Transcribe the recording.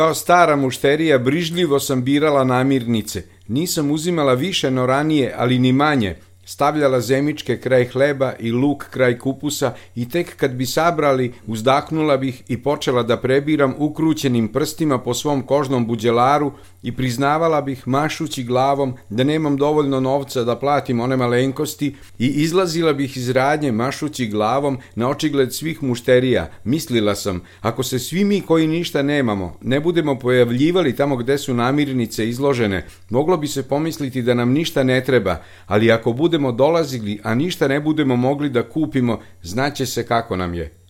Kao stara mušterija brižljivo sam birala namirnice. Nisam uzimala više no ranije, ali ni manje. Stavljala zemičke kraj hleba i luk kraj kupusa i tek kad bi sabrali, uzdahnula bih i počela da prebiram ukrućenim prstima po svom kožnom buđelaru i priznavala bih mašući glavom da nemam dovoljno novca da platim one malenkosti i izlazila bih iz radnje mašući glavom na očigled svih mušterija. Mislila sam, ako se svi mi koji ništa nemamo ne budemo pojavljivali tamo gde su namirnice izložene, moglo bi se pomisliti da nam ništa ne treba, ali ako budemo dolazili, a ništa ne budemo mogli da kupimo, znaće se kako nam je.